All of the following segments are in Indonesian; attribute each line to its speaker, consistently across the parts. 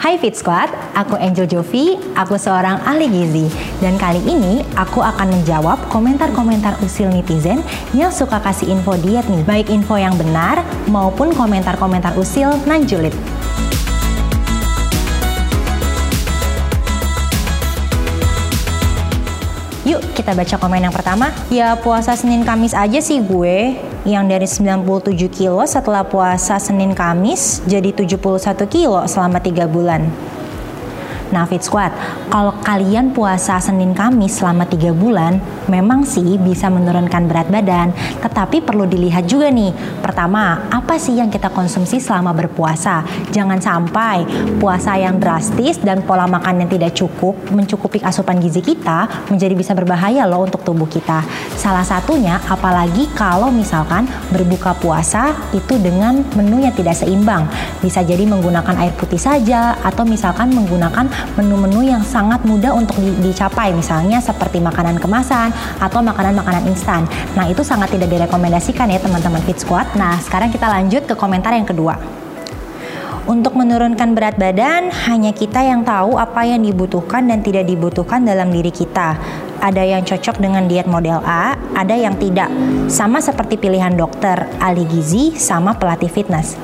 Speaker 1: Hai Fit Squad, aku Angel Jovi, aku seorang ahli gizi. Dan kali ini aku akan menjawab komentar-komentar usil netizen yang suka kasih info diet nih. Baik info yang benar maupun komentar-komentar usil nanjulit. Yuk kita baca komen yang pertama. Ya puasa Senin Kamis aja sih gue yang dari 97 kilo setelah puasa Senin Kamis jadi 71 kilo selama 3 bulan. Nah Fit Squad, kalau kalian puasa Senin Kamis selama 3 bulan, memang sih bisa menurunkan berat badan, tetapi perlu dilihat juga nih. Pertama, apa sih yang kita konsumsi selama berpuasa? Jangan sampai puasa yang drastis dan pola makan yang tidak cukup mencukupi asupan gizi kita menjadi bisa berbahaya loh untuk tubuh kita. Salah satunya apalagi kalau misalkan berbuka puasa itu dengan menu yang tidak seimbang. Bisa jadi menggunakan air putih saja atau misalkan menggunakan menu-menu yang sangat mudah untuk dicapai misalnya seperti makanan kemasan atau makanan-makanan instan. Nah, itu sangat tidak direkomendasikan ya teman-teman Fit Squad. Nah, sekarang kita lanjut ke komentar yang kedua. Untuk menurunkan berat badan, hanya kita yang tahu apa yang dibutuhkan dan tidak dibutuhkan dalam diri kita. Ada yang cocok dengan diet model A, ada yang tidak. Sama seperti pilihan dokter, ahli gizi, sama pelatih fitness.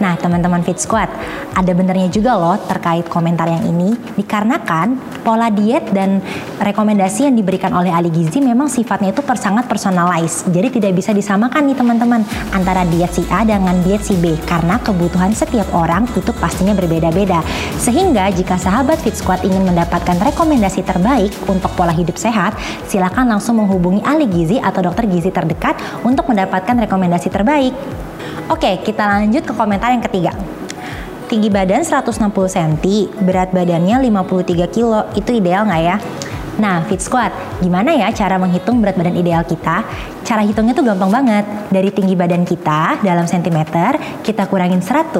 Speaker 1: Nah, teman-teman Fit Squad, ada benernya juga loh terkait komentar yang ini dikarenakan pola diet dan rekomendasi yang diberikan oleh ahli gizi memang sifatnya itu sangat personalized. Jadi tidak bisa disamakan nih teman-teman antara diet si A dengan diet si B karena kebutuhan setiap orang itu pastinya berbeda-beda. Sehingga jika sahabat Fit Squad ingin mendapatkan rekomendasi terbaik untuk pola hidup sehat, silakan langsung menghubungi ahli gizi atau dokter gizi terdekat untuk mendapatkan rekomendasi terbaik. Oke, kita lanjut ke komentar yang ketiga. Tinggi badan 160 cm, berat badannya 53 kilo, itu ideal nggak ya? Nah, Fit Squad, gimana ya cara menghitung berat badan ideal kita? Cara hitungnya tuh gampang banget. Dari tinggi badan kita dalam sentimeter, kita kurangin 100,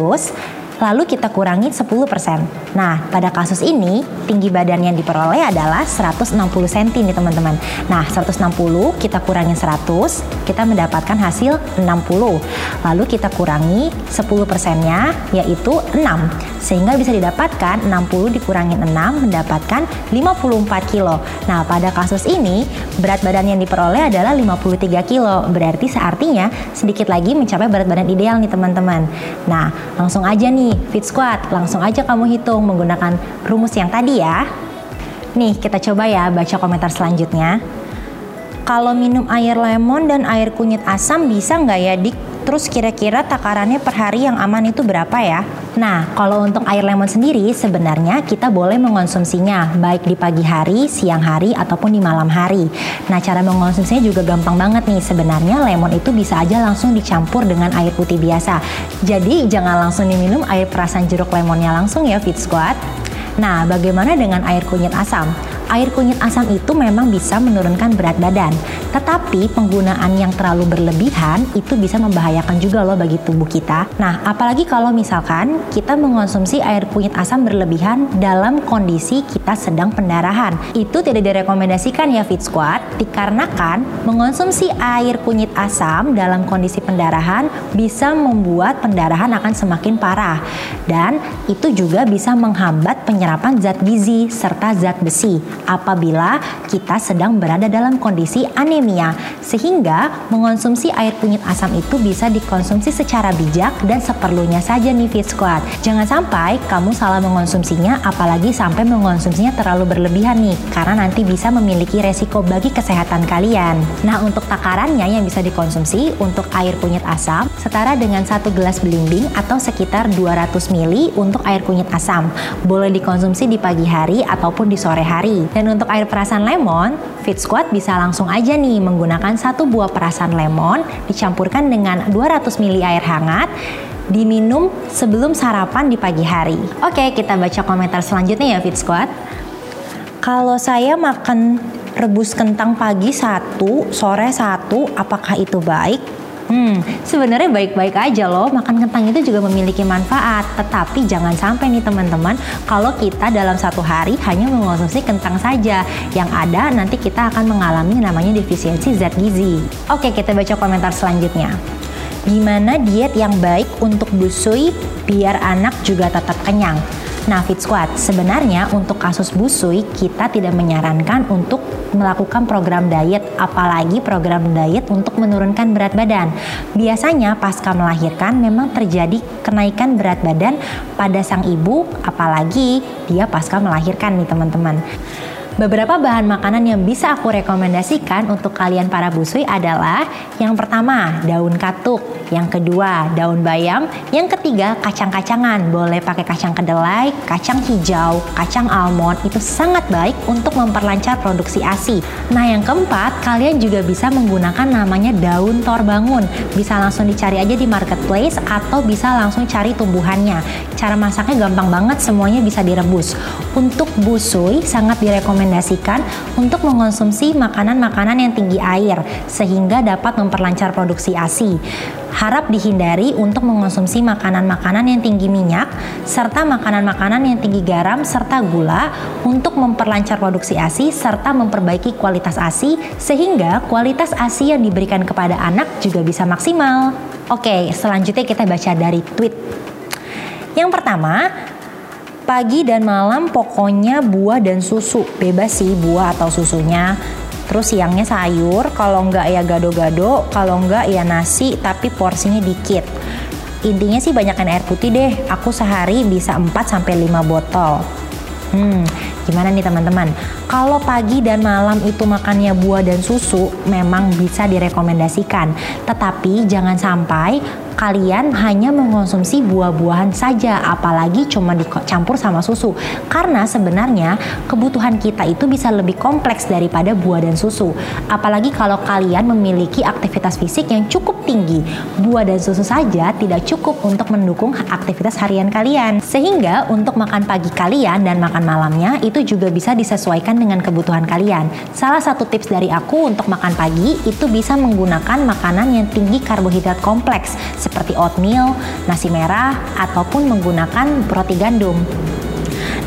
Speaker 1: lalu kita kurangi 10%. Nah, pada kasus ini tinggi badan yang diperoleh adalah 160 cm nih teman-teman. Nah, 160 kita kurangi 100, kita mendapatkan hasil 60. Lalu kita kurangi 10%-nya yaitu 6. Sehingga bisa didapatkan 60 dikurangi 6 mendapatkan 54 kilo. Nah, pada kasus ini berat badan yang diperoleh adalah 53 kilo. Berarti seartinya sedikit lagi mencapai berat badan ideal nih teman-teman. Nah, langsung aja nih nih, Fit Squad, langsung aja kamu hitung menggunakan rumus yang tadi ya. Nih, kita coba ya baca komentar selanjutnya. Kalau minum air lemon dan air kunyit asam bisa nggak ya, Dik? Terus kira-kira takarannya per hari yang aman itu berapa ya? Nah, kalau untuk air lemon sendiri sebenarnya kita boleh mengonsumsinya baik di pagi hari, siang hari ataupun di malam hari. Nah, cara mengonsumsinya juga gampang banget nih. Sebenarnya lemon itu bisa aja langsung dicampur dengan air putih biasa. Jadi, jangan langsung diminum air perasan jeruk lemonnya langsung ya Fit Squad. Nah, bagaimana dengan air kunyit asam? Air kunyit asam itu memang bisa menurunkan berat badan. Tetapi penggunaan yang terlalu berlebihan itu bisa membahayakan juga loh bagi tubuh kita. Nah, apalagi kalau misalkan kita mengonsumsi air kunyit asam berlebihan dalam kondisi kita sedang pendarahan. Itu tidak direkomendasikan ya Fit Squad dikarenakan mengonsumsi air kunyit asam dalam kondisi pendarahan bisa membuat pendarahan akan semakin parah dan itu juga bisa menghambat penyerapan zat gizi serta zat besi apabila kita sedang berada dalam kondisi anemia. Sehingga mengonsumsi air kunyit asam itu bisa dikonsumsi secara bijak dan seperlunya saja nih Fit Squad. Jangan sampai kamu salah mengonsumsinya apalagi sampai mengonsumsinya terlalu berlebihan nih karena nanti bisa memiliki resiko bagi kesehatan kalian. Nah untuk takarannya yang bisa dikonsumsi untuk air kunyit asam setara dengan satu gelas belimbing atau sekitar 200 ml untuk air kunyit asam. Boleh dikonsumsi di pagi hari ataupun di sore hari. Dan untuk air perasan lemon, Fit Squad bisa langsung aja nih menggunakan satu buah perasan lemon dicampurkan dengan 200 ml air hangat diminum sebelum sarapan di pagi hari. Oke, kita baca komentar selanjutnya ya Fit Squad. Kalau saya makan rebus kentang pagi satu, sore satu, apakah itu baik? Hmm, sebenarnya baik-baik aja loh. Makan kentang itu juga memiliki manfaat. Tetapi jangan sampai nih teman-teman, kalau kita dalam satu hari hanya mengonsumsi kentang saja. Yang ada nanti kita akan mengalami namanya defisiensi zat gizi. Oke, kita baca komentar selanjutnya. Gimana diet yang baik untuk busui biar anak juga tetap kenyang? Nah, Fit Squad, sebenarnya untuk kasus busui kita tidak menyarankan untuk melakukan program diet, apalagi program diet untuk menurunkan berat badan. Biasanya pasca melahirkan memang terjadi kenaikan berat badan pada sang ibu, apalagi dia pasca melahirkan nih teman-teman. Beberapa bahan makanan yang bisa aku rekomendasikan untuk kalian para busui adalah yang pertama daun katuk, yang kedua daun bayam, yang ketiga kacang-kacangan. Boleh pakai kacang kedelai, kacang hijau, kacang almond itu sangat baik untuk memperlancar produksi ASI. Nah, yang keempat, kalian juga bisa menggunakan namanya daun torbangun. Bisa langsung dicari aja di marketplace atau bisa langsung cari tumbuhannya. Cara masaknya gampang banget, semuanya bisa direbus. Untuk busui sangat direkomendasikan direkomendasikan untuk mengonsumsi makanan-makanan yang tinggi air sehingga dapat memperlancar produksi ASI. Harap dihindari untuk mengonsumsi makanan-makanan yang tinggi minyak serta makanan-makanan yang tinggi garam serta gula untuk memperlancar produksi ASI serta memperbaiki kualitas ASI sehingga kualitas ASI yang diberikan kepada anak juga bisa maksimal. Oke, selanjutnya kita baca dari tweet. Yang pertama, Pagi dan malam pokoknya buah dan susu. Bebas sih buah atau susunya. Terus siangnya sayur, kalau enggak ya gado-gado, kalau enggak ya nasi tapi porsinya dikit. Intinya sih banyakkan air putih deh. Aku sehari bisa 4 sampai 5 botol. Hmm, gimana nih teman-teman? Kalau pagi dan malam itu makannya buah dan susu memang bisa direkomendasikan. Tetapi jangan sampai kalian hanya mengonsumsi buah-buahan saja, apalagi cuma dicampur sama susu. Karena sebenarnya kebutuhan kita itu bisa lebih kompleks daripada buah dan susu. Apalagi kalau kalian memiliki aktivitas fisik yang cukup tinggi. Buah dan susu saja tidak cukup untuk mendukung aktivitas harian kalian. Sehingga untuk makan pagi kalian dan makan malamnya itu juga bisa disesuaikan dengan kebutuhan kalian. Salah satu tips dari aku untuk makan pagi itu bisa menggunakan makanan yang tinggi karbohidrat kompleks seperti oatmeal, nasi merah, ataupun menggunakan roti gandum.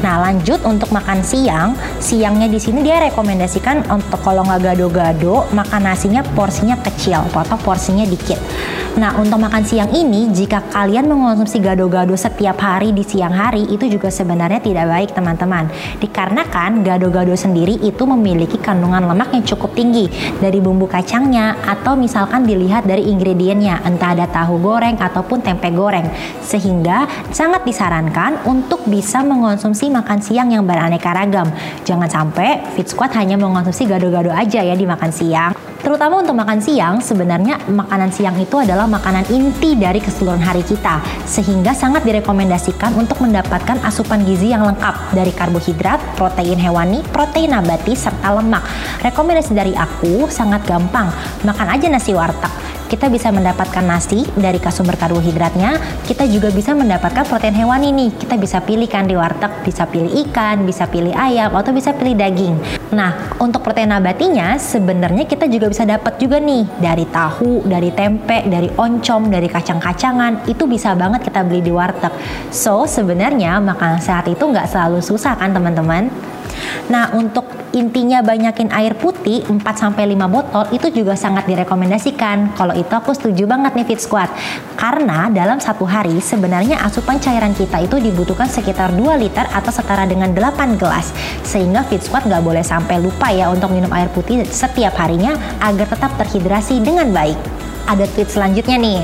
Speaker 1: Nah lanjut untuk makan siang, siangnya di sini dia rekomendasikan untuk kalau nggak gado-gado, makan nasinya porsinya kecil atau porsinya dikit. Nah, untuk makan siang ini, jika kalian mengonsumsi gado-gado setiap hari di siang hari, itu juga sebenarnya tidak baik, teman-teman. Dikarenakan gado-gado sendiri itu memiliki kandungan lemak yang cukup tinggi dari bumbu kacangnya, atau misalkan dilihat dari ingredientnya, entah ada tahu goreng ataupun tempe goreng, sehingga sangat disarankan untuk bisa mengonsumsi makan siang yang beraneka ragam. Jangan sampai Fit Squad hanya mengonsumsi gado-gado aja ya di makan siang. Terutama untuk makan siang, sebenarnya makanan siang itu adalah makanan inti dari keseluruhan hari kita, sehingga sangat direkomendasikan untuk mendapatkan asupan gizi yang lengkap dari karbohidrat, protein hewani, protein nabati, serta lemak. Rekomendasi dari aku sangat gampang, makan aja nasi warteg kita bisa mendapatkan nasi dari sumber karbohidratnya, kita juga bisa mendapatkan protein hewani nih. Kita bisa pilih kan di warteg, bisa pilih ikan, bisa pilih ayam, atau bisa pilih daging. Nah, untuk protein nabatinya sebenarnya kita juga bisa dapat juga nih dari tahu, dari tempe, dari oncom, dari kacang-kacangan. Itu bisa banget kita beli di warteg. So, sebenarnya makanan sehat itu nggak selalu susah kan teman-teman? Nah, untuk intinya banyakin air putih 4 5 botol itu juga sangat direkomendasikan. Kalau itu aku setuju banget nih Fit Squad. Karena dalam satu hari sebenarnya asupan cairan kita itu dibutuhkan sekitar 2 liter atau setara dengan 8 gelas. Sehingga Fit Squad nggak boleh sampai lupa ya untuk minum air putih setiap harinya agar tetap terhidrasi dengan baik. Ada tweet selanjutnya nih.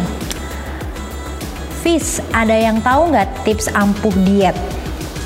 Speaker 1: Fis, ada yang tahu nggak tips ampuh diet?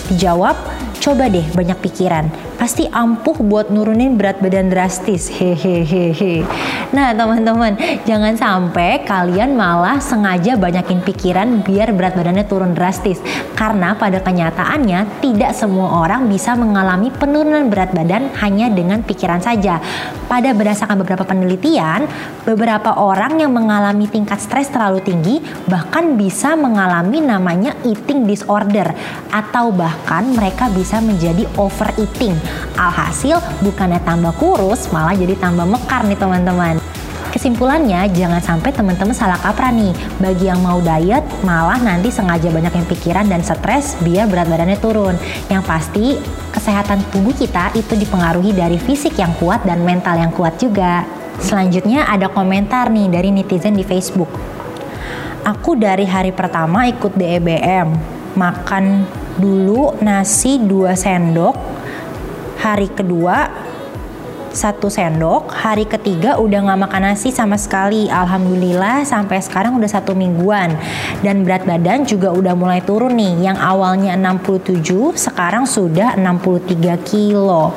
Speaker 1: Dijawab, coba deh banyak pikiran pasti ampuh buat nurunin berat badan drastis. Hehehe. Nah, teman-teman, jangan sampai kalian malah sengaja banyakin pikiran biar berat badannya turun drastis. Karena pada kenyataannya tidak semua orang bisa mengalami penurunan berat badan hanya dengan pikiran saja. Pada berdasarkan beberapa penelitian, beberapa orang yang mengalami tingkat stres terlalu tinggi bahkan bisa mengalami namanya eating disorder atau bahkan mereka bisa menjadi overeating Alhasil bukannya tambah kurus malah jadi tambah mekar nih teman-teman. Kesimpulannya, jangan sampai teman-teman salah kaprah nih. Bagi yang mau diet, malah nanti sengaja banyak yang pikiran dan stres biar berat badannya turun. Yang pasti, kesehatan tubuh kita itu dipengaruhi dari fisik yang kuat dan mental yang kuat juga. Selanjutnya ada komentar nih dari netizen di Facebook. Aku dari hari pertama ikut DEBM, makan Dulu nasi 2 sendok, hari kedua satu sendok, hari ketiga udah nggak makan nasi sama sekali. Alhamdulillah sampai sekarang udah satu mingguan. Dan berat badan juga udah mulai turun nih. Yang awalnya 67, sekarang sudah 63 kilo.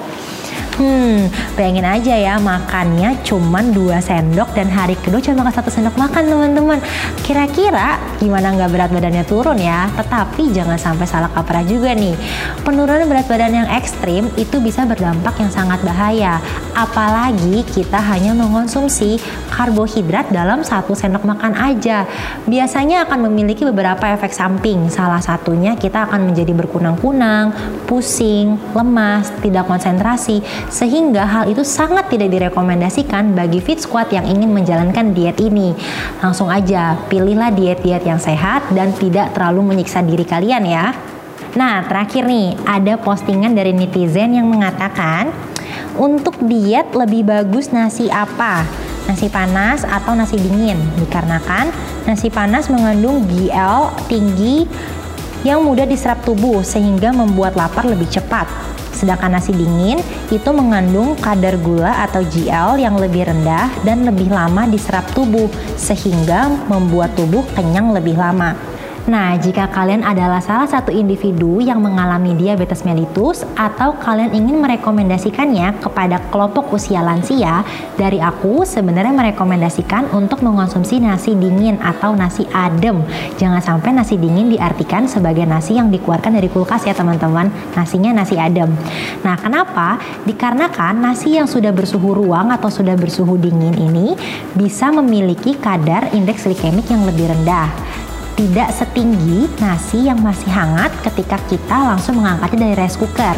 Speaker 1: Hmm, pengen aja ya makannya cuman 2 sendok dan hari kedua cuma makan satu sendok makan teman-teman. Kira-kira gimana nggak berat badannya turun ya? Tetapi jangan sampai salah kaprah juga nih. Penurunan berat badan yang ekstrim itu bisa berdampak yang sangat bahaya. Apalagi kita hanya mengonsumsi karbohidrat dalam satu sendok makan aja. Biasanya akan memiliki beberapa efek samping. Salah satunya kita akan menjadi berkunang-kunang, pusing, lemas, tidak konsentrasi, sehingga hal itu sangat tidak direkomendasikan bagi fit squad yang ingin menjalankan diet ini. Langsung aja, pilihlah diet-diet yang sehat dan tidak terlalu menyiksa diri kalian ya. Nah, terakhir nih, ada postingan dari netizen yang mengatakan, untuk diet lebih bagus nasi apa? Nasi panas atau nasi dingin? Dikarenakan nasi panas mengandung GL tinggi yang mudah diserap tubuh sehingga membuat lapar lebih cepat. Sedangkan nasi dingin itu mengandung kadar gula atau GL yang lebih rendah dan lebih lama diserap tubuh sehingga membuat tubuh kenyang lebih lama. Nah, jika kalian adalah salah satu individu yang mengalami diabetes mellitus atau kalian ingin merekomendasikannya kepada kelompok usia lansia, dari aku sebenarnya merekomendasikan untuk mengonsumsi nasi dingin atau nasi adem. Jangan sampai nasi dingin diartikan sebagai nasi yang dikeluarkan dari kulkas ya teman-teman. Nasinya nasi adem. Nah, kenapa? Dikarenakan nasi yang sudah bersuhu ruang atau sudah bersuhu dingin ini bisa memiliki kadar indeks glikemik yang lebih rendah tidak setinggi nasi yang masih hangat ketika kita langsung mengangkatnya dari rice cooker.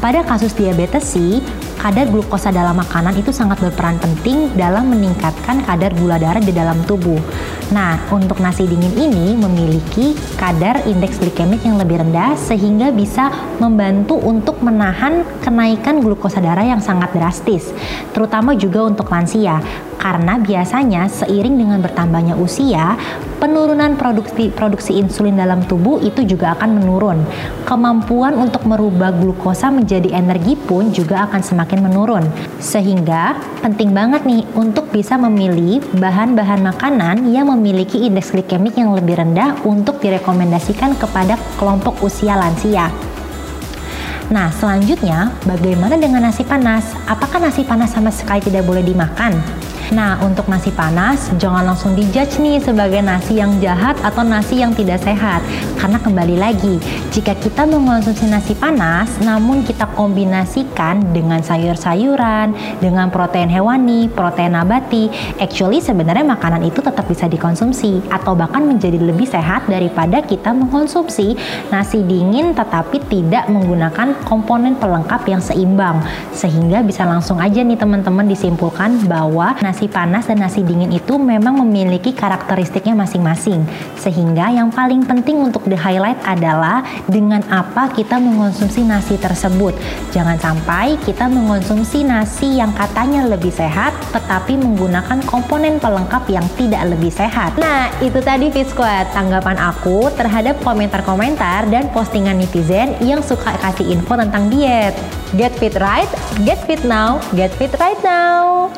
Speaker 1: Pada kasus diabetes sih, kadar glukosa dalam makanan itu sangat berperan penting dalam meningkatkan kadar gula darah di dalam tubuh. Nah, untuk nasi dingin ini memiliki kadar indeks glikemik yang lebih rendah sehingga bisa membantu untuk menahan kenaikan glukosa darah yang sangat drastis, terutama juga untuk lansia karena biasanya seiring dengan bertambahnya usia, penurunan produksi produksi insulin dalam tubuh itu juga akan menurun. Kemampuan untuk merubah glukosa menjadi energi pun juga akan semakin menurun. Sehingga penting banget nih untuk bisa memilih bahan-bahan makanan yang memiliki indeks glikemik yang lebih rendah untuk direkomendasikan kepada kelompok usia lansia. Nah, selanjutnya, bagaimana dengan nasi panas? Apakah nasi panas sama sekali tidak boleh dimakan? Nah, untuk nasi panas, jangan langsung dijudge nih sebagai nasi yang jahat atau nasi yang tidak sehat. Karena kembali lagi, jika kita mengonsumsi nasi panas, namun kita kombinasikan dengan sayur-sayuran, dengan protein hewani, protein nabati, actually sebenarnya makanan itu tetap bisa dikonsumsi atau bahkan menjadi lebih sehat daripada kita mengkonsumsi nasi dingin tetapi tidak menggunakan komponen pelengkap yang seimbang. Sehingga bisa langsung aja nih teman-teman disimpulkan bahwa nasi nasi panas dan nasi dingin itu memang memiliki karakteristiknya masing-masing. Sehingga yang paling penting untuk di-highlight adalah dengan apa kita mengonsumsi nasi tersebut. Jangan sampai kita mengonsumsi nasi yang katanya lebih sehat tetapi menggunakan komponen pelengkap yang tidak lebih sehat. Nah, itu tadi Fit Squad, tanggapan aku terhadap komentar-komentar dan postingan netizen yang suka kasih info tentang diet. Get fit right, get fit now, get fit right now.